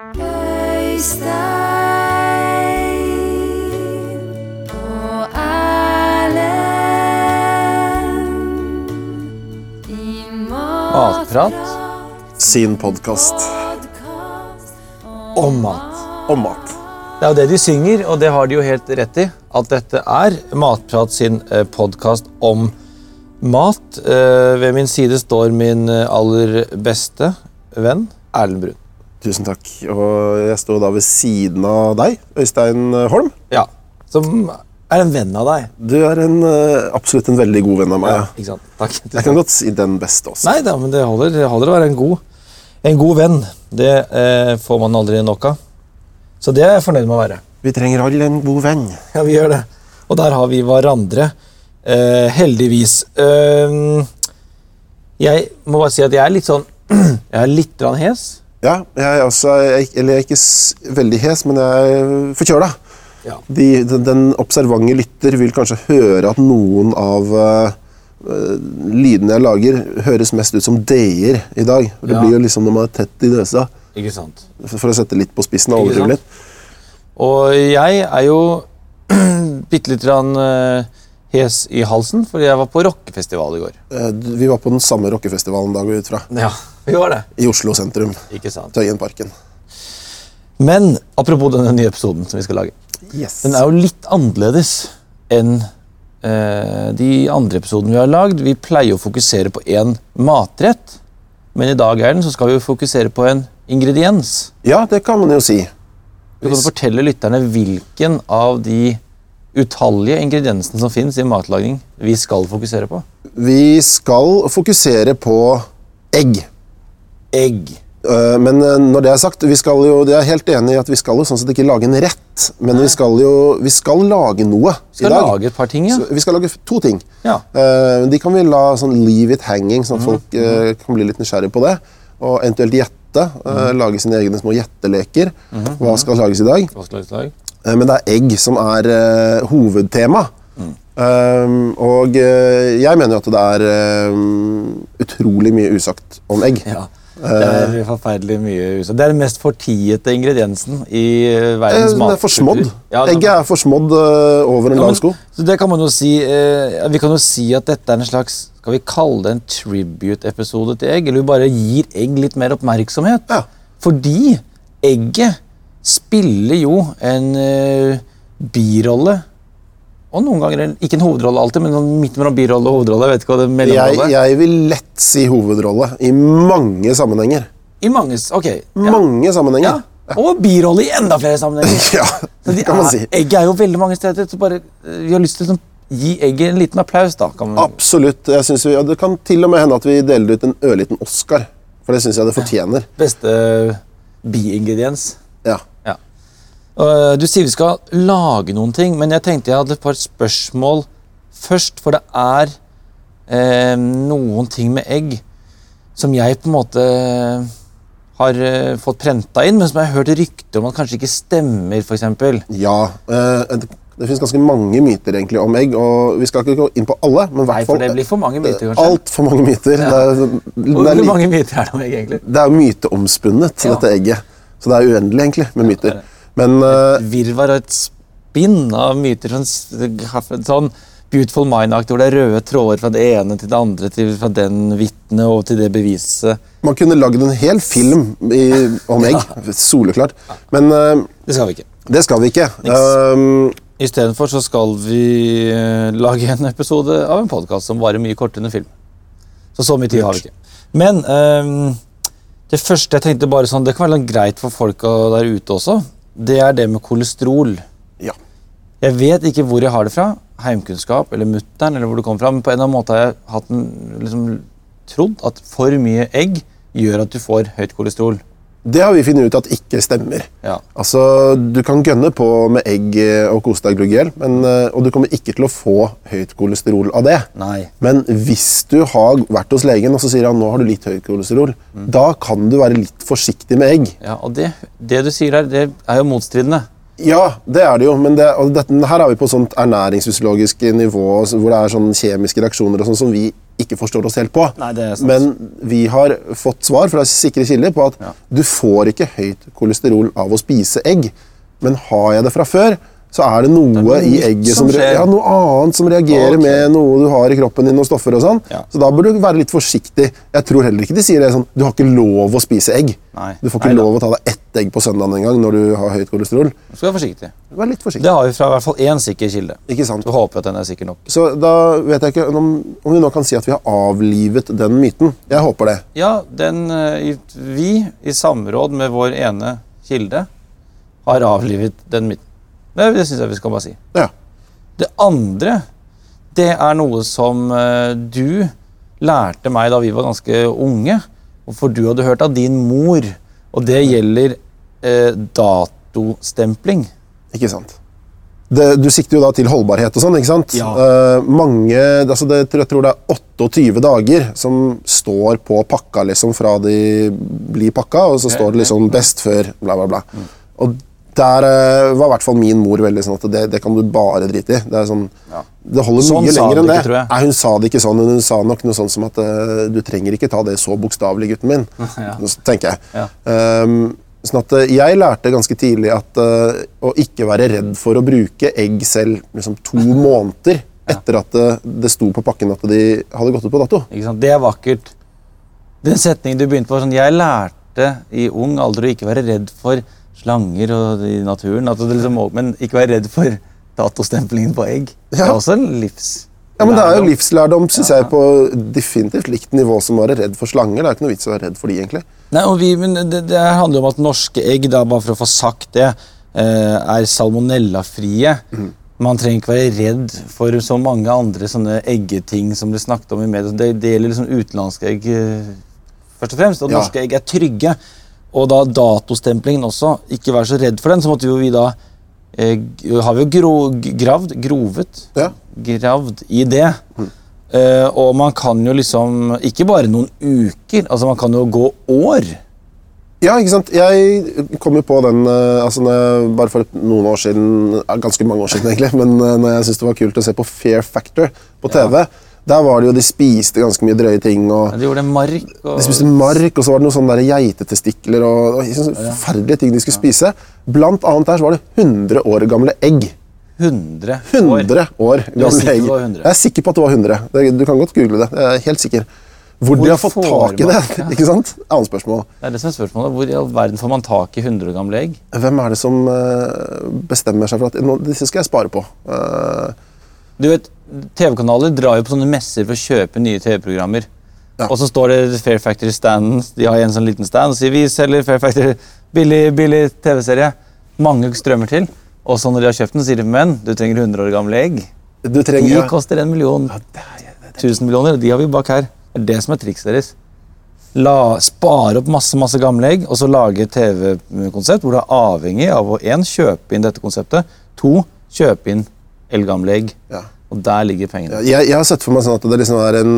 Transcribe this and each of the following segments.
Øystein og Erlend i Matprat Sin podkast om mat. om mat. Det er jo det de synger, og det har de jo helt rett i. At dette er Matprat sin podkast om mat. Eh, Ved min side står min eh, aller beste venn Erlend Brun. Tusen takk. Og jeg står da ved siden av deg, Øystein Holm. Ja, Som er en venn av deg. Du er en, eh, absolutt en veldig god venn av meg. Ja. Ikke sant? Takk. Jeg kan godt si den beste også. Nei da, men det holder, det holder å være en god, en god venn. Det eh, får man aldri nok av. Så det er jeg fornøyd med å være. Vi trenger alle en god venn. Ja, vi gjør det. Og der har vi hverandre. Eh, heldigvis. Eh, jeg må bare si at jeg er litt sånn Jeg er litt hes. Ja, jeg er også, jeg, eller jeg er ikke veldig hes, men jeg er forkjøla. Ja. De, den, den observante lytter vil kanskje høre at noen av eh, lydene jeg lager, høres mest ut som d-er i dag. Det Ja. blir jo liksom når man er tett i nesa. Ikke sant? for å sette litt på spissen og overdrive litt. Og jeg er jo bitte lite grann uh, hes i halsen, fordi jeg var på rockefestival i går. Uh, Vi var på den samme rockefestivalen da, går jeg ut fra. Ja, vi var det. I Oslo sentrum. Ikke sant? Tøyenparken. Men apropos denne nye episoden som vi skal lage. Yes. Den er jo litt annerledes enn eh, de andre episodene vi har lagd. Vi pleier å fokusere på én matrett, men i dag er den, så skal vi jo fokusere på en ingrediens. Ja, det kan man jo si. Du kan fortelle lytterne hvilken av de utallige ingrediensene som finnes i matlaging vi skal fokusere på. Vi skal fokusere på egg. Egg. Eh, Men eh, når det er sagt, vi skal jo, jeg er helt enig i at vi skal jo sånn sett ikke lage en rett, men vi skal jo vi skal lage noe skal i dag. lage et par ting, ja. Så vi skal lage to ting. Ja. Eh, De kan vi la sånn leave it hanging, sånn at folk eh, kan bli litt nysgjerrige på det. Og eventuelt gjette. Mm Lage sine egne små gjetteleker. Hva skal lages i dag? Hva skal lages i dag? Men det er egg som er hovedtema. Um, og uh, jeg mener jo at det er um, utrolig mye usagt om egg. Ja. Det er forferdelig mye usagt. Det er den mest fortiete ingrediensen i eh, verdens matkultur. Den er forsmådd. Ja, Egget er forsmådd eh, over en Ja, lav men- sko. Så det kan man jo si eh, Vi kan jo si at dette er en slags Skal vi kalle det en tribute-episode til egg? Eller vi bare gir egg litt mer oppmerksomhet? Ja. Fordi egget spiller jo en eh, birolle. Og noen ganger ikke en hovedrolle alltid, men midt mellom birolle og hovedrolle. Jeg vet ikke hva det er Jeg, jeg vil lett si hovedrolle i mange sammenhenger. I mange Ok. Ja. Mange sammenhenger. ja. Og birolle i enda flere sammenhenger. Ja, det de kan man si. Egget er jo veldig mange steder. Så bare, eh, vi har lyst til å liksom gi egget en liten applaus. da. Kan man, Absolutt. Jeg synes vi, ja, det kan til og med hende at vi deler ut en ørliten Oscar. For det syns jeg det fortjener. Beste biingrediens. Ja. Ja. Og, du sier vi skal lage noen ting, men jeg tenkte jeg hadde et par spørsmål først. For det er eh, noen ting med egg som jeg på en måte har eh, fått prenta inn, men som jeg har hørt rykter om at kanskje ikke stemmer. For eksempel. ja eh, det det finnes ganske mange myter egentlig om egg, og vi skal ikke gå inn på alle. men Nei, for det blir for mange myter, kanskje. Altfor mange myter. Det, er, det, er, Hvor mange myter er det om egg, egentlig? det er myteomspunnet, Ja. dette egget. Så det er uendelig, egentlig, med myter. Ja. Men eh, virvar og et spinn av myter. Sånn, sånn Beautiful Mind-aktig, hvor det er røde tråder fra det ene til det andre, til, fra den vitnet og til det beviset. man kunne lagd en hel film i, om egg. Soleklart. Men uh, Det skal vi ikke. det skal vi ikke. Um, Istedenfor så skal vi eh, lage en episode av en podkast som varer mye kortere enn en film. Så så mye tid har vi ikke. Men um, det første jeg tenkte bare sånn, det kan være greit for folka der ute også, det er det med kolesterol. ja. Jeg vet ikke hvor jeg har det fra, heimkunnskap eller mutter'n, eller hvor det kommer fra, men på en eller annen måte har jeg hatt en, liksom, trodd at for mye egg gjør at du får høyt kolesterol. Det har vi funnet ut at ikke stemmer. Ja. Altså, Du kan gønne på med egg og kose deg glugg men, eh, og du kommer ikke til å få høyt kolesterol av det. Nei. Men hvis du har vært hos legen og så sier han nå har du litt høyt kolesterol, Mm. da kan du være litt forsiktig med egg. Ja, og det, det du sier her, det er jo motstridende. Ja, det er det jo, men det, og dette, her er vi på sånt ernæringsfysiologisk nivå hvor det er sånn kjemiske reaksjoner og sånn som vi ikke forstår oss helt på. Nei. Men vi har fått svar fra sikre kilder på at Ja. du får ikke høyt kolesterol av å spise egg. Men har jeg det fra før, så er det noe, noe i egget som som, ja, noe annet som reagerer okay. med noe du har i kroppen din, og stoffer og sånn. Ja. Så da bør du være litt forsiktig. Jeg tror heller ikke de sier det sånn Du har ikke lov å spise egg. Nei. Du får ikke Nei lov å ta deg ett egg på søndagen en gang når du har høyt kolesterol. Du skal være forsiktig. Vær litt forsiktig. Det har vi fra i hvert fall én sikker kilde. Ikke sant? Så håper at den er sikker nok. Så da vet jeg ikke om, om vi nå kan si at vi har avlivet den myten. Jeg håper det. Ja, den, eh, vi, i samråd med vår ene kilde, har avlivet den myten. Det, det syns jeg vi skal bare si. Ja. Det andre, det er noe som eh, du lærte meg da vi var ganske unge. For du hadde hørt av din mor. Og det gjelder eh, datostempling. Ikke sant? Det, du sikter jo da til holdbarhet og sånn, ikke sant? Ja. Eh, mange, altså det, jeg tror det er 28 dager som står på pakka liksom fra de blir pakka, og så står det liksom best før, bla bla bla. Og der eh, var i hvert fall min mor veldig sånn at det, det kan du bare drite i. Det er sånn, Ja. det holder Sånn mye lenger enn det ikke. Nei, Hun sa det ikke sånn, men hun sa nok noe sånn som at eh, du trenger ikke ta det så bokstavelig, gutten min. Ja. tenker jeg. Ja. Um, sånn at eh, Jeg lærte ganske tidlig at uh, å ikke være redd for å bruke egg selv liksom to måneder etter at det, det sto på pakken at de hadde gått ut på dato. Ikke sant? Det er vakkert. Den setningen du begynte på, sånn, jeg lærte i ung alder å ikke være redd for slanger og i naturen, at det liksom, men ikke være redd for datostemplingen på egg. Det er også en livs... Ja, men Det er jo livslærdom synes jeg, på definitivt likt nivå som å være redd for slanger. Det er ikke noe vits å være redd for de, egentlig. Nei, og vi, men det, det handler om at norske egg, da, bare for å få sagt det, eh, er salmonellafrie. Man trenger ikke være redd for så mange andre sånne eggeting som det snakket om i media. Det, det gjelder liksom utenlandske egg eh, først og fremst. Og Ja. norske egg er trygge. Og da datostemplingen også. Ikke vær så redd for den. Så måtte jo vi da eh, Har vi jo gro, gravd, grovet, Ja. gravd i det. Eh, og man kan jo liksom Ikke bare noen uker, altså man kan jo gå år. Ja, ikke sant? Jeg kom jo på den eh, altså bare for noen år siden, ganske mange år siden egentlig, men eh, når jeg syntes det var kult å se på Fair Factor på TV, der var det jo de spiste ganske mye drøye ting. og De gjorde mark og De spiste mark, og så var det noen sånne der geitetestikler og, og sånne forferdelige ting de skulle spise. Blant annet der så var det 100 år gamle egg. 100 år. 100 år gamle egg. det var 100? Jeg er sikker på at det var 100. Det, du kan godt google det. Jeg er helt sikker. Hvor, Hvor de har fått tak i det, ja. ikke sant? Annet spørsmål. Det er det som er spørsmålet. Hvor i all verden får man tak i 100 år gamle egg? Hvem er det som eh, bestemmer seg for at disse skal jeg spare på? Eh, Du vet, TV-kanaler drar jo på sånne messer for å kjøpe nye TV-programmer. Ja. Og så står det Fair Factory-standen. De har en sånn liten stand og sier vi selger Fair Factory billig, billig TV-serie. Mange strømmer til. Og så når de har kjøpt den, sier de men du trenger 100 år gamle egg. du De ja. koster en million. 1000 millioner, og de har vi bak her. Det er det som er trikset deres. La, spare opp masse masse gamle egg, og så lage TV-konsept hvor du er avhengig av å en, kjøpe inn dette konseptet, to, kjøpe inn eldgamle egg. Ja. Og der ligger pengene. jeg, jeg har sett for meg sånn at det liksom er en,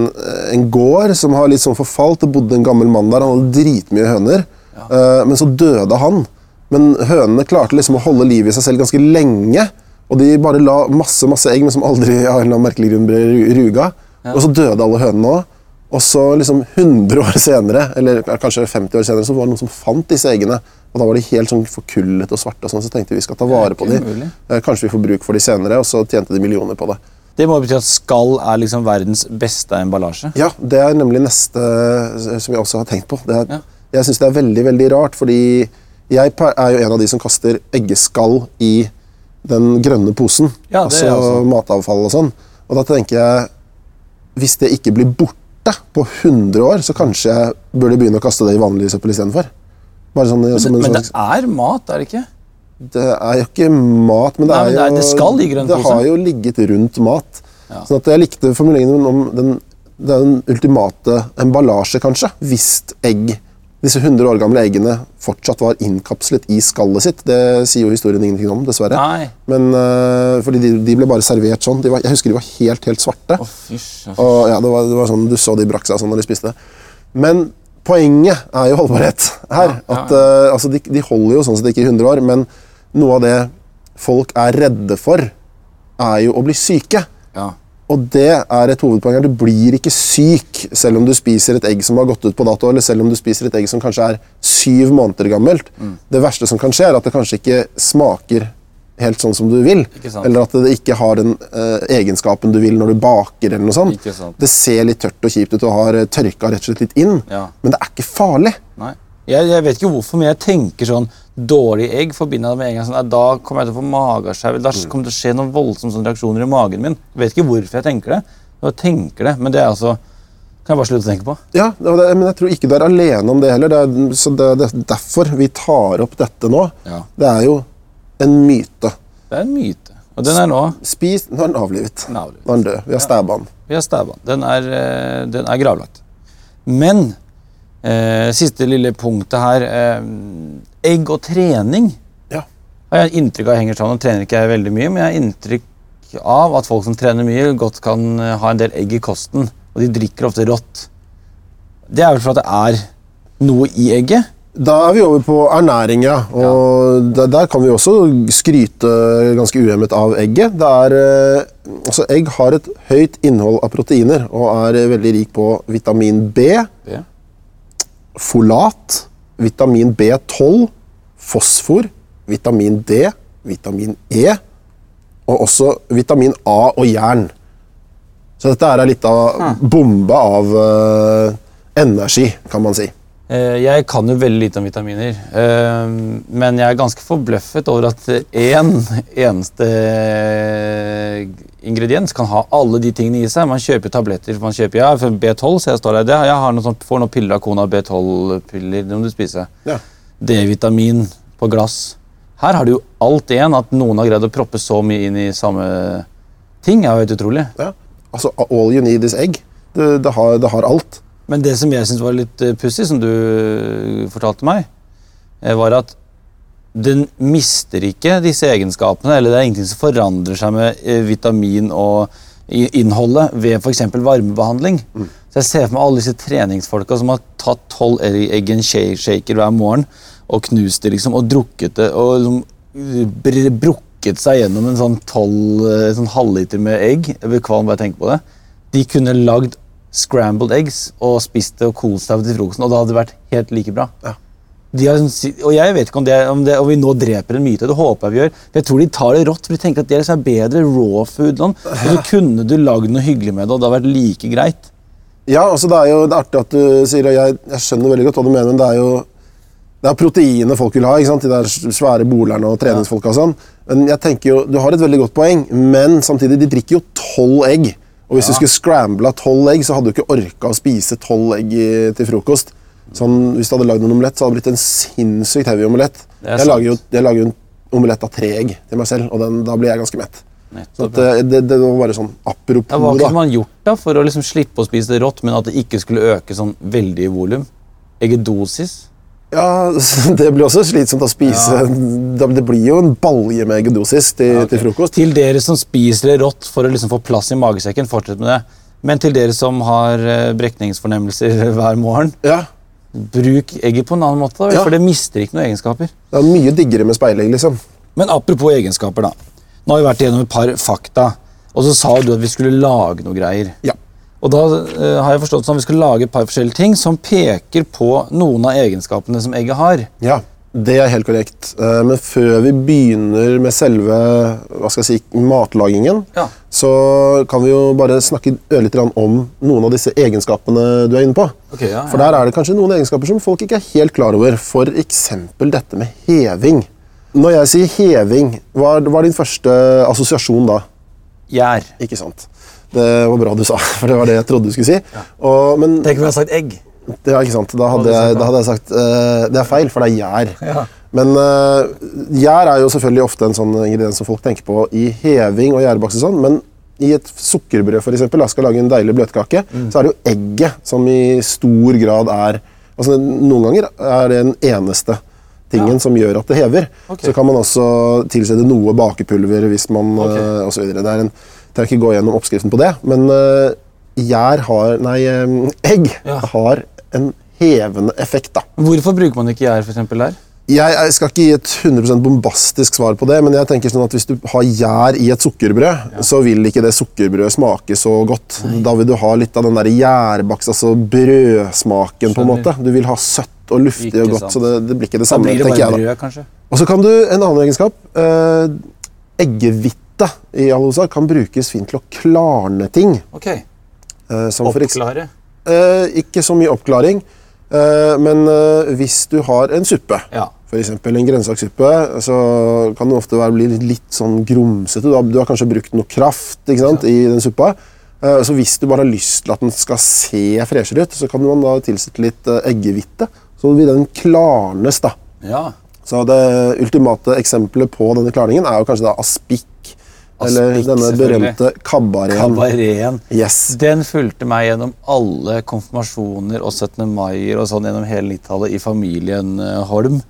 en gård som har litt sånn forfalt. Det bodde en gammel mann der, han hadde dritmye høner. Eh, men så døde han. Men hønene klarte liksom å holde liv i seg selv ganske lenge. Og de bare la masse masse egg, men som aldri av en merkelig grunn ble ruga. ruga. Og så døde alle hønene òg. Og så liksom 100 år senere, eller kanskje 50 år senere, så var det noen som fant disse eggene. Og da var de helt sånn forkullet og svarte, og sånn, så tenkte vi vi skal ta vare på dem. Eh, Kanskje vi får bruk for dem senere, og så tjente de millioner på det. Det må bety at skall er liksom verdens beste emballasje. Ja, det er nemlig neste som jeg også har tenkt på. Det er, Ja. Jeg syns det er veldig veldig rart, fordi jeg er jo en av de som kaster eggeskall i den grønne posen. Ja, altså matavfall og sånn. Og da tenker jeg Hvis det ikke blir borte på 100 år, så kanskje jeg burde begynne å kaste det i vanlig søppel istedenfor. Sånn, som en Men det er mat, er det ikke? det er jo ikke mat, men det Nei, men det er- jo det skal ligge grønn Det har jo ligget rundt mat. Ja. Sånn at jeg likte formuleringen om den, den ultimate emballasje, kanskje. Hvis egg, disse 100 år gamle eggene fortsatt var innkapslet i skallet sitt. Det sier jo historien ingenting om, dessverre. Nei. Men uh, fordi de, de ble bare servert sånn. De var, jeg husker de var helt, helt svarte. Oh, fysj. oh, fysj. Og ja, det var, det var sånn, Du så de brakk seg sånn når de spiste. Men poenget er jo holdbarhet her. At, uh, altså, de, de holder jo sånn sett ikke i 100 år, men noe av det folk er redde for, er jo å bli syke. Ja. Og det er et hovedpoeng her. Du blir ikke syk selv om du spiser et egg som har gått ut på dato, eller selv om du spiser et egg som kanskje er syv måneder gammelt. Mm. Det verste som kan skje, er at det kanskje ikke smaker helt sånn som du vil. Eller at det ikke har den uh, egenskapen du vil når du baker. eller noe sånt. Det ser litt tørt og kjipt ut og har eh, tørka rett og slett litt inn. Ja. Men det er ikke farlig. Nei. Jeg, jeg vet ikke hvorfor, men jeg tenker sånn Dårlig egg forbinder jeg det med en gang sånn, Da kommer jeg til å få magesjau. Da Mm. kommer det til å skje noen voldsomme sånn, reaksjoner i magen min. Jeg vet ikke hvorfor jeg tenker det. Jeg tenker det, Men det er altså kan jeg bare slutte å tenke på. Ja, det, Men jeg tror ikke du er alene om det heller. Det er, så det, det er derfor vi tar opp dette nå. Ja. Det er jo en myte. Det er en myte. Og den er nå Spis Nå er den avlivet. Den er avlivet. Nå er den død. Vi har stabba den. Vi har stabba den. Er, eh, den er gravlagt. Men eh, siste lille punktet her eh, Egg og trening Ja. har jeg inntrykk av henger sammen. Nå trener ikke jeg veldig mye, men jeg har inntrykk av at folk som trener mye, godt kan eh, ha en del egg i kosten. Og de drikker ofte rått. Det er vel for at det er noe i egget. Da er vi over på ernæring, ja. Og Der, der kan vi også skryte ganske uhemmet av egget. Det er, eh, altså egg har et høyt innhold av proteiner og er veldig rik på vitamin B, B. folat, vitamin B12, fosfor, vitamin D, vitamin E og også vitamin A og jern. Så dette er litt av bomba av eh, energi, kan man si. Eh, Jeg kan jo veldig lite om vitaminer, eh, men jeg er ganske forbløffet over at én eneste ingrediens kan ha alle de tingene i seg. Man kjøper tabletter. man kjøper, ja, for B12, så jeg står der, det. Jeg har noe sånt, får noen piller av kona, B12-piller, det må du spise. Ja. D-vitamin på glass. Her har du jo alt igjen, at noen har greid å proppe så mye inn i samme ting, er jo helt utrolig. Ja. Altså, all you need is egg. Det, det, har, det har alt. Men det som jeg syntes var litt uh, pussig, som du eh, fortalte meg, eh, var at den mister ikke disse egenskapene, eller det er ingenting som forandrer seg med eh, vitamin og innholdet ved f.eks. varmebehandling. Så jeg ser for meg alle disse treningsfolka som har tatt tolv egg and shaker hver morgen og knust det liksom, og drukket det og liksom, eh, br brukket seg gjennom en sånn tolv eh, sånn halvliter med egg. Jeg blir kvalm bare jeg tenker på det. De kunne lagd scrambled eggs og spist det og kost seg til frokosten, og det hadde vært helt like bra. Ja. Har, og jeg vet ikke om, det, om, det, om vi nå dreper en myte, det håper jeg vi gjør. Jeg tror de tar det rått, for de tenker at det er liksom bedre raw food. Sånn. Og så kunne du lagd noe hyggelig med det, og det hadde vært like greit. Ja, altså det er jo det er artig at du sier og jeg, jeg skjønner veldig godt hva du mener, men det er jo det er proteinet folk vil ha, ikke sant? de der svære bolerne og treningsfolka. og sånn. Men jeg tenker jo, Du har et veldig godt poeng, men samtidig, de drikker jo tolv egg. Og hvis du skulle scrambla tolv egg, så hadde du ikke orka å spise tolv egg i, til frokost. Sånn, Hvis du hadde lagd en omelett, så hadde det blitt en sinnssykt heavy omelett. Jeg lager jo jeg lager en omelett av tre egg til meg selv, og den, da blir jeg ganske mett. Så at, eh, det, det var bare sånn apropos, Ja, hva da. kunne man gjort da for å liksom slippe å spise det rått, men at det ikke skulle øke sånn veldig i volum? Eggedosis? Ja, Det blir også slitsomt å spise. Ja. Det blir jo en balje med eggedosis til, til frokost. Til dere som spiser det rått for å liksom få plass i magesekken, fortsett med det. Men til dere som har eh, brekningsfornemmelser hver morgen, Ja, bruk egget på en annen måte. Da, Ja. For det mister ikke noen egenskaper. Det er mye diggere med speilegg, liksom. Men apropos egenskaper, da. Nå har vi vært igjennom et par fakta, og så sa du at vi skulle lage noe greier. Ja. Og da eh, har jeg forstått sånn at vi skal lage et par forskjellige ting som peker på noen av egenskapene som egget har. ja, det er helt korrekt. Eh, Men før vi begynner med selve hva skal jeg si, matlagingen, Ja. så kan vi jo bare snakke grann om noen av disse egenskapene du er inne på. Okay, ja, For der er det kanskje noen egenskaper som folk ikke er helt klar over. F.eks. dette med heving. Når jeg sier heving, hva hva er din første assosiasjon da? Gjær. Ikke sant? Det var bra du sa, for det var det jeg trodde du skulle si. Og, men Tenk om jeg hadde sagt egg. det er ikke sant. Da hadde, jeg, da? hadde jeg sagt uh, Det er feil, for det er gjær. Ja. Men uh, gjær er jo selvfølgelig ofte en sånn ingrediens som folk tenker på i heving og gjærbakst sånn, men i et sukkerbrød for eksempel, da, skal lage en deilig bløtkake, Mm. så er det jo egget som i stor grad er altså Noen ganger er det den eneste tingen som gjør at det hever. Okay. Så kan man også tilsette noe bakepulver hvis man okay. uh, og så videre. Det er en, jeg trenger ikke gå gjennom oppskriften på det, men eh, gjær har Nei, egg Ja. har en hevende effekt, da. Hvorfor bruker man ikke gjær for eksempel der? Jeg, jeg skal ikke gi et 100% bombastisk svar på det, men jeg tenker sånn at hvis du har gjær i et sukkerbrød, så vil ikke det sukkerbrødet smake så godt. Da vil du ha litt av den der gjærbakst, altså brødsmaken, på en måte. Du vil ha søtt og luftig og godt, sant. så det, det blir ikke det Da samme, blir det bare da. brød, kanskje. Og så kan du, en annen egenskap, eh, eggehvite i all hovedsak kan brukes fint til å klarne ting. Ok. Eh, som Oppklare. Eh, ikke så mye oppklaring, eh, men eh, hvis du har en suppe, Ja. f.eks. en grønnsakssuppe, så kan det ofte være, bli litt, sånn grumsete. Du har, du har kanskje brukt noe kraft sant, i den suppa. Eh, så hvis du bare har lyst til at den skal se freshere ut, så kan man da tilsette litt eh, eggehvite. Så vil den klarnes, da. ja. Så det ultimate eksempelet på denne klarningen er jo kanskje da aspik. Eller denne berømte kabareten. Kabareten. Yes. Den fulgte meg gjennom alle konfirmasjoner og 17. maier og sånn gjennom hele 90-tallet i familien eh, Holm.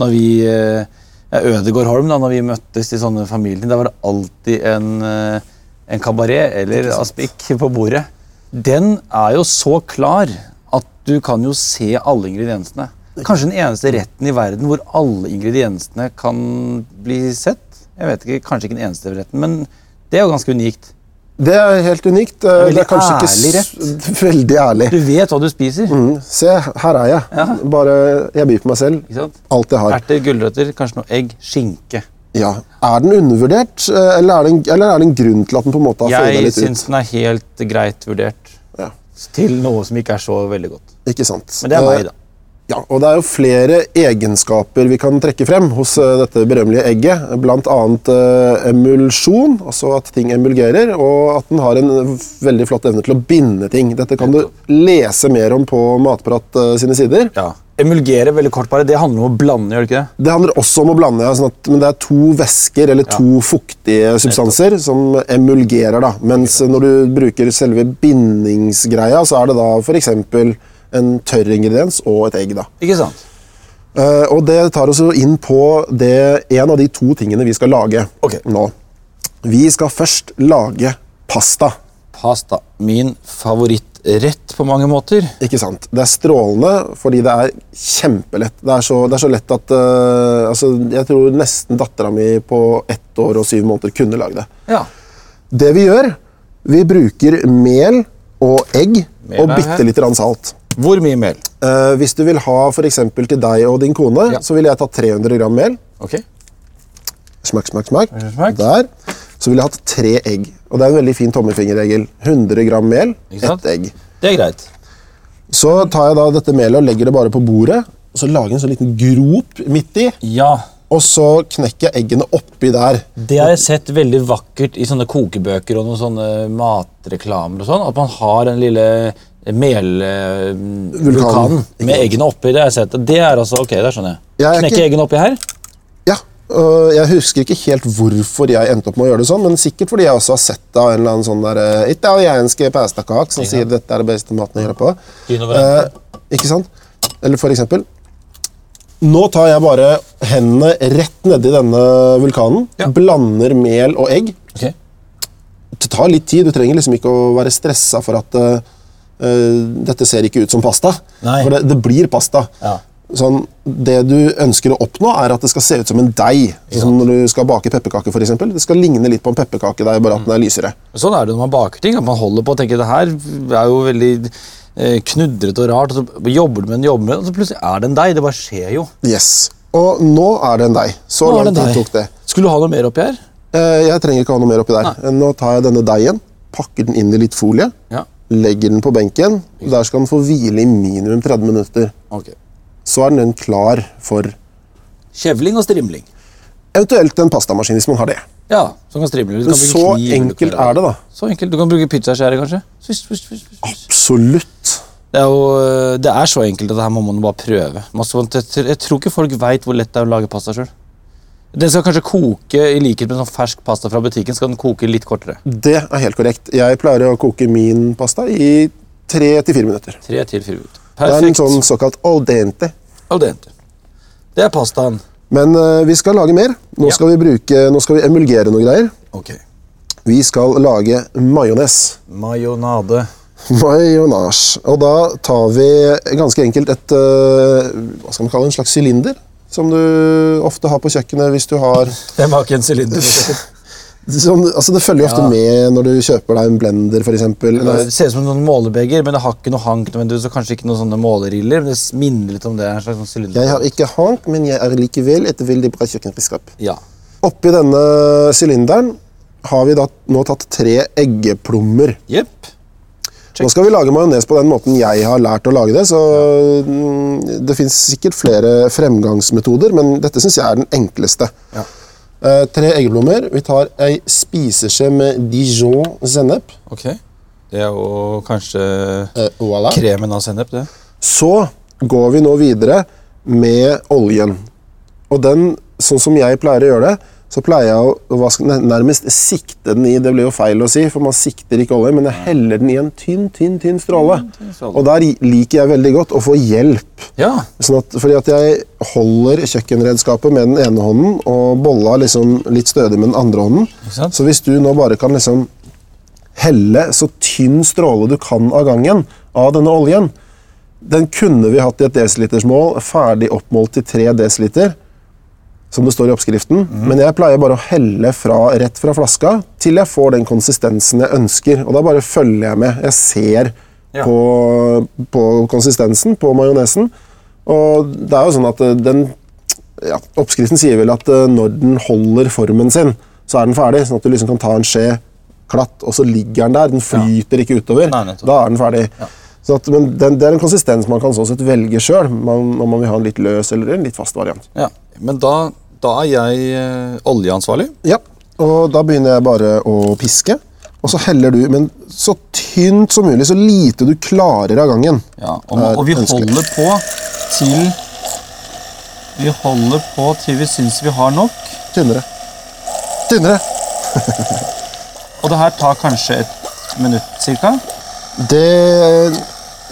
Når vi, eh, ja, Ødegård Holm, da når vi møttes i sånne familier, da var det alltid en, eh, en kabaret eller aspik på bordet. Den er jo så klar at du kan jo se alle ingrediensene. Kanskje den eneste retten i verden hvor alle ingrediensene kan bli sett. Jeg vet ikke, Kanskje ikke den eneste retten, men det er jo ganske unikt. Det er helt unikt. Eh, veldig det er kanskje ærlig rett. Veldig ærlig. Du vet hva du spiser. Mm, se, her er jeg. Ja. Bare Jeg byr på meg selv. Ikke sant? Alt jeg har. Erter, gulrøtter, kanskje noe egg, skinke. Ja. Er den undervurdert, eh, eller er det, en, eller er det en grunn til at den på en måte har Jeg litt syns den er helt greit vurdert Ja. til noe som ikke er så veldig godt. Ikke sant. Men det er Eh, meg, da. Ja, og Det er jo flere egenskaper vi kan trekke frem hos eh, dette berømmelige egget. Annet eh, emulsjon, altså at ting emulgerer, og at den har en veldig flott evne til å binde ting. Dette kan du lese mer om på Matprat eh, sine sider. Ja. Emulgere, veldig kort bare, det handler om å blande, gjør det ikke det? Det handler også om å blande, ja, sånn at, men det er to væsker eller to fuktige substanser som emulgerer. da. Mens når du bruker selve bindingsgreia, så er det da f.eks. en tørr ingrediens og et egg. da. Ikke sant? Uh, og det tar oss inn på det, en av de to tingene vi skal lage okay. nå. Vi skal først lage pasta. Pasta. Min favorittrett på mange måter. Ikke sant? Det er strålende fordi det er kjempelett. Det er så, det er så lett at uh, altså, Jeg tror nesten dattera mi på ett år og syv måneder kunne lage det. Ja. Det vi gjør, vi bruker mel og egg Mel og bitte litt lite grann salt. Hvor mye mel? Uh, hvis du vil ha for eksempel til deg og din kone, Ja. så ville jeg tatt 300 gram mel. Ok. Smak, smak, smak. smak. Der. Så ville jeg hatt tre egg. Og det er en veldig fin tommelfingerregel. 100 gram mel, ett egg. Det er greit. Så tar jeg da dette melet og legger det bare på bordet. Og så lager jeg en sånn liten grop midt i. Ja. Og så knekker jeg eggene oppi der. Det har jeg sett veldig vakkert i sånne kokebøker og noen sånne matreklamer og sånn. At man har den lille melvulkanen Vulkanen. med eggene oppi. Det har jeg sett. Det er altså, ok, det skjønner jeg. Jeg Knekke ikke- eggene oppi her? Ja, Jeg husker ikke helt hvorfor jeg endte opp med å gjøre det sånn, men sikkert fordi jeg også har sett det av en eller annen sånn der, eh, italiensk pastakake som ja. sier dette er det beste maten å gjøre på. Eh, ikke sant? Eller for eksempel Nå tar jeg bare hendene rett nedi denne vulkanen, Ja. blander mel og egg. Ok. Det tar litt tid. Du trenger liksom ikke å være stressa for at eh, eh, dette ser ikke ut som pasta. Nei. For det, det blir pasta. Ja. Sånn, det du ønsker å oppnå, er at det skal se ut som en deig. Sånn når du skal bake pepperkaker, eksempel. Det skal ligne litt på en pepperkakedeig, bare at den er lysere. Sånn er det når man baker ting. at Man holder på og tenker det her er jo veldig eh, knudrete og rart. Og så jobber du med den, jobber med den, og så plutselig er det en deig. Det bare skjer jo. Yes. Og nå er det en deig. Så Nå lang tid tok det. Skulle du ha noe mer oppi her? Eh, Jeg trenger ikke ha noe mer oppi der. Nå tar jeg denne deigen, pakker den inn i litt folie, Ja. Legger den på benken. Der skal den få hvile i minimum 30 minutter. Okay. Så er den klar for Kjevling og strimling. eventuelt en pastamaskin, hvis man har det. Ja, som kan strimle. Men så kniv, enkelt er det, da. Så enkelt. Du kan bruke pizzaskjære, kanskje. Swish, swish, swish. Absolutt. Det er jo øh, det er så enkelt at det her må man bare prøve. Jeg tror ikke folk veit hvor lett det er å lage pasta sjøl. Den skal kanskje koke i likhet med sånn fersk pasta fra butikken. skal den koke litt kortere. Det er helt korrekt. Jeg pleier å koke min pasta i tre til fire minutter. Tre til fire minutter. Det er en sånn såkalt al dente. Al dente. Det er pastaen. Men uh, vi skal lage mer. Nå Ja. skal vi bruke, nå skal vi emulgere noe greier. Ok. Vi skal lage majones. Majonade. Majonasje. Og da tar vi ganske enkelt et uh, Hva skal man kalle? En slags sylinder? Som du ofte har på kjøkkenet hvis du har Jeg må ikke en sylinder? Som, altså Det følger jo ofte Ja. med når du kjøper deg en blender, f.eks. Det ser ut som en sånn målebeger, men det har ikke noe hank nødvendigvis, og kanskje ikke noen sånne måleriller. men Det minner litt om det. en slags sånn sylinder. Jeg har ikke hank, men jeg er likevel et veldig bra kjøkkenredskap. Ja. Oppi denne sylinderen har vi da nå tatt tre eggeplommer. Jepp. Nå skal vi lage majones på den måten jeg har lært å lage det. så ja. Det fins sikkert flere fremgangsmetoder, men dette syns jeg er den enkleste. Ja. Eh, tre eggeblommer. Vi tar ei spiseskje med Dijon sennep. Ok. Det er jo kanskje Eh, voilà. kremen av sennep, det. Så går vi nå videre med oljen. Og den, sånn som jeg pleier å gjøre det, så pleier jeg å vaske, nærmest sikte den i Det blir jo feil å si, for man sikter ikke olje, men jeg heller den i en tynn, tynn, tynn stråle. Og der liker jeg veldig godt å få hjelp. Ja. Sånn at, fordi at jeg holder kjøkkenredskapet med den ene hånden og bolla liksom litt stødig med den andre hånden. Så hvis du nå bare kan liksom helle så tynn stråle du kan av gangen av denne oljen Den kunne vi hatt i et desilitersmål, ferdig oppmålt til 3 desiliter, som det står i oppskriften. Men jeg pleier bare å helle fra, rett fra flaska til jeg får den konsistensen jeg ønsker. Og da bare følger jeg med. Jeg ser Ja. på, på konsistensen på majonesen. Og det er jo sånn at eh, den ja, Oppskriften sier vel at eh, når den holder formen sin, så er den ferdig. Sånn at du liksom kan ta en skje klatt, og så ligger den der. Den flyter ikke utover. Nei, da er den ferdig. Så at, men den, Det er en konsistens man kan sånn sett velge sjøl, om man vil ha en litt løs eller en litt fast variant. ja. Men da, da er jeg eh, oljeansvarlig. Ja, og Da begynner jeg bare å piske. Og så heller du, men så tynt som mulig, så lite du klarer av gangen. Ja, og, og vi ønskelig. holder på til Vi holder på til vi syns vi har nok. Tynnere. Tynnere. Og det her tar kanskje et minutt cirka. Det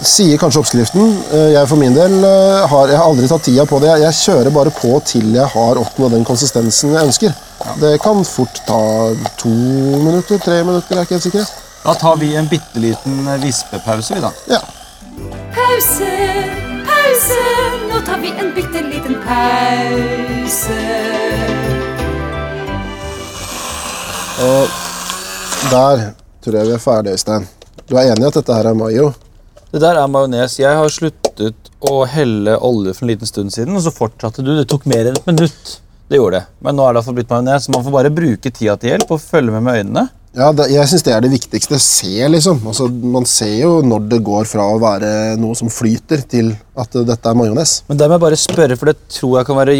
sier kanskje oppskriften. Eh, Jeg for min del eh, har, jeg har aldri tatt tida på det. Jeg- kjører bare på til jeg har oppnådd den konsistensen jeg ønsker. Det kan fort ta to minutter, tre minutter, jeg er ikke helt sikker. Da tar vi en bitte liten vispepause, vi, da. Ja. Pause, pause, nå tar vi en bitte liten pause. Der tror jeg vi er ferdige, Øystein. Du er enig i at dette her er mayo? Det der er majones. Jeg har sluttet å helle olje for en liten stund siden, og så fortsatte du. Det tok mer enn et minutt. Det gjorde det. Men nå er det blitt majones, så man får bare bruke tida til hjelp og følge med med øynene. Ja, det, jeg syns det er det viktigste. Se, liksom. Altså, man ser jo når det går fra å være noe som flyter, til at dette er majones. Men der må jeg bare spørre, for det tror jeg kan være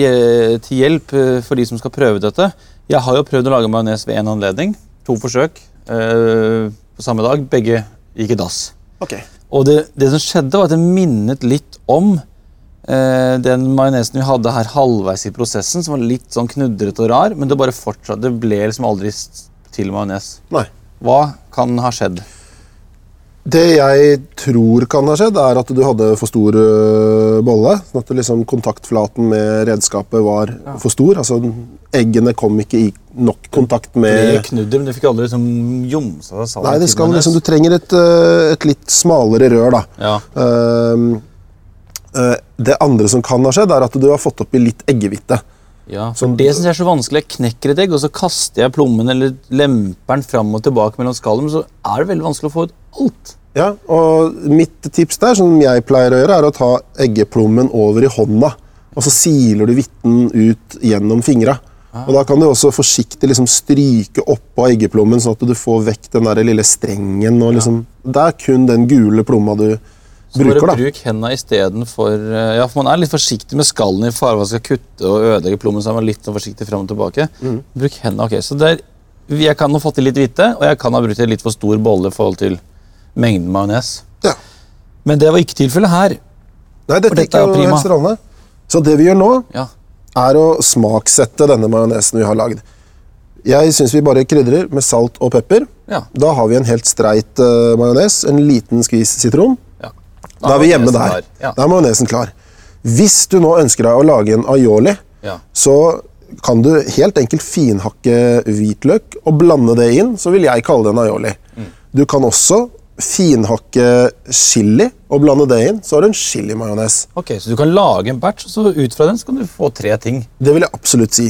til hjelp eh, for de som skal prøve dette. Jeg har jo prøvd å lage majones ved en anledning. To forsøk øh, på samme dag. Begge gikk i dass. Ok. Og det, det som skjedde, var at det minnet litt om eh, den majonesen vi hadde her halvveis i prosessen, som var litt sånn knudrete og rar, men det bare fortsatte. Det ble liksom aldri til majones. Hva kan ha skjedd? Det jeg tror kan ha skjedd, er at du hadde for stor øh, bolle. Sånn at liksom kontaktflaten med redskapet var for stor. Altså, eggene kom ikke i nok kontakt med Det knudder, men det fikk aldri liksom jomsa seg Nei, det skal liksom, du trenger et, øh, et litt smalere rør, da. Ja. Øh, det andre som kan ha skjedd, er at du har fått oppi litt eggehvite. Ja, Sånn- Det synes jeg er så vanskelig. Jeg knekker et egg, og så kaster jeg plommen eller lemperen fram og tilbake mellom skallene, så er det veldig vanskelig å få ut alt. Ja, og Mitt tips der, som jeg pleier å gjøre, er å ta eggeplommen over i hånda. Og så siler du hvitten ut gjennom fingra. Og Da kan du også forsiktig liksom stryke oppå eggeplommen, sånn at du får vekk den der lille strengen. og liksom, Det er kun den gule plomma du Så bruker. bare bruk hendene istedenfor uh, Ja, for man er litt forsiktig med skallen i fare for man skal kutte og ødelegge plommen, så er man litt sånn forsiktig frem og tilbake. Mm. Bruk hendene. ok, så der, Jeg kan ha fått i litt hvite, og jeg kan ha brukt en litt for stor bolle i forhold til mengden majones. Ja. Men det var ikke tilfellet her. Nei, dette, dette er prima. strålende. Så det vi gjør nå, Ja, er å smaksette denne majonesen vi har lagd. Jeg syns vi bare krydrer med salt og pepper. ja, Da har vi en helt streit uh, majones, en liten skvis sitron. Da er vi hjemme der. Ja. Da er majonesen klar. Hvis du nå ønsker deg å lage en aioli, Ja. så kan du helt enkelt finhakke hvitløk og blande det inn. Så vil jeg kalle det en aioli. Mm. Du kan også finhakke chili og blande det inn, så har du en chilimajones. Ok, Så du kan lage en batch, og så ut fra den så kan du få tre ting. Det vil jeg absolutt si.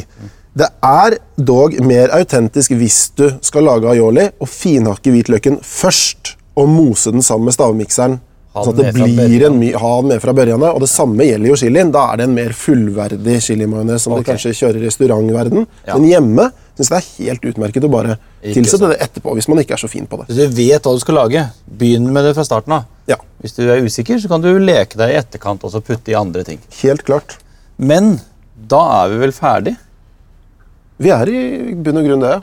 Det er dog mer autentisk hvis du skal lage aioli og finhakke hvitløken først og mose den sammen med stavmikseren. Ha den det blir en my ha den med fra børjan. Og det samme gjelder jo chilien. Da er det en mer fullverdig chilimajones som okay. du kanskje kjører i restaurantverden. Ja. Men hjemme syns jeg det er helt utmerket å bare tilsette det etterpå hvis man ikke er så fin på det. Hvis du vet hva du skal lage, begynn med det fra starten av. Ja, Hvis du er usikker, så kan du leke deg i etterkant og så putte i andre ting. helt klart. Men da er vi vel ferdig Vi er i bunn og grunn det.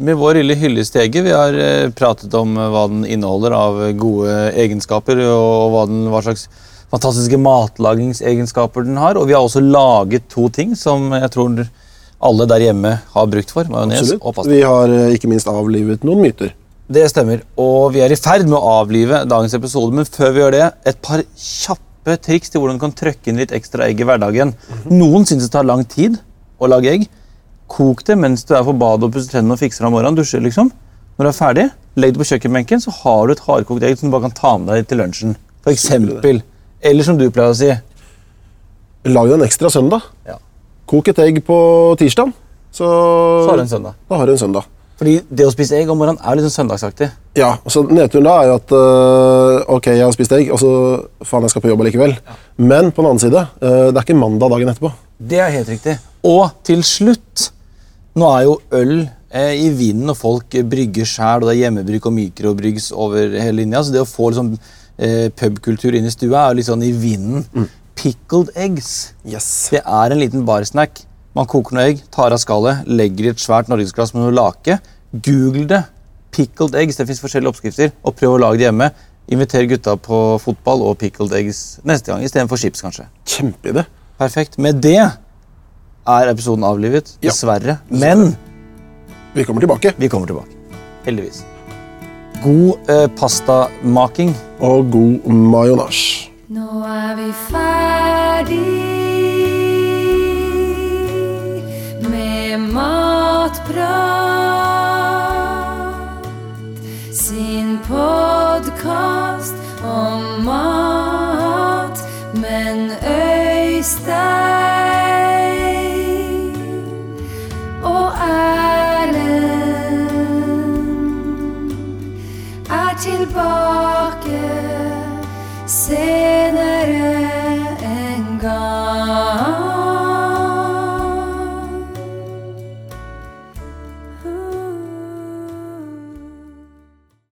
Med vår lille hyllestege. Vi har eh, pratet om eh, hva den inneholder av eh, gode egenskaper, og hva, den, hva slags fantastiske matlagingsegenskaper den har. Og vi har også laget to ting som jeg tror alle der hjemme har brukt for. Majones og pasta. Vi har ikke minst avlivet noen myter. Det stemmer. Og vi er i ferd med å avlive dagens episode, men før vi gjør det, et par kjappe triks til hvordan du kan trøkke inn litt ekstra egg i hverdagen. Noen syns det tar lang tid å lage egg. Kok det mens du er på badet og pusser tennene og fikser om morgenen. dusjer liksom. Når du er ferdig, legg det på kjøkkenbenken, så har du et hardkokt egg som du bare kan ta med deg til lunsjen. For eksempel. Eller som du pleier å si. Lag deg en ekstra søndag. Ja. Kok et egg på tirsdag, så, Så har du en søndag. da har du en søndag. Fordi det å spise egg om morgenen er litt sånn søndagsaktig. Ja, og så Nedturen da er jo at øh, ok, jeg har spist egg, og så faen, jeg skal på jobb allikevel. Men på den annen side, øh, det er ikke mandag dagen etterpå. Det er helt riktig. Og til slutt Nå er jo øl eh, i vinden, og folk brygger sjæl, og det er hjemmebrygg og mikrobryggs over hele linja. Så det å få liksom, eh, pubkultur inn i stua er jo litt sånn i vinden. Pickled eggs. Yes. Det er en liten barsnack. Man koker noe egg, tar av skallet, legger i et svært norgesglass med noe lake. Google det. Pickled eggs. Det fins forskjellige oppskrifter. Og prøv å lage det hjemme. Inviter gutta på fotball og pickled eggs neste gang istedenfor chips, kanskje. Kjempeidé. Perfekt. Med det er episoden avlivet. Ja. Dessverre. Men Vi kommer tilbake. vi kommer tilbake. Heldigvis. God eh, pastamaking. Og god majonasj. Nå er vi ferdig med matprat. Sin podkast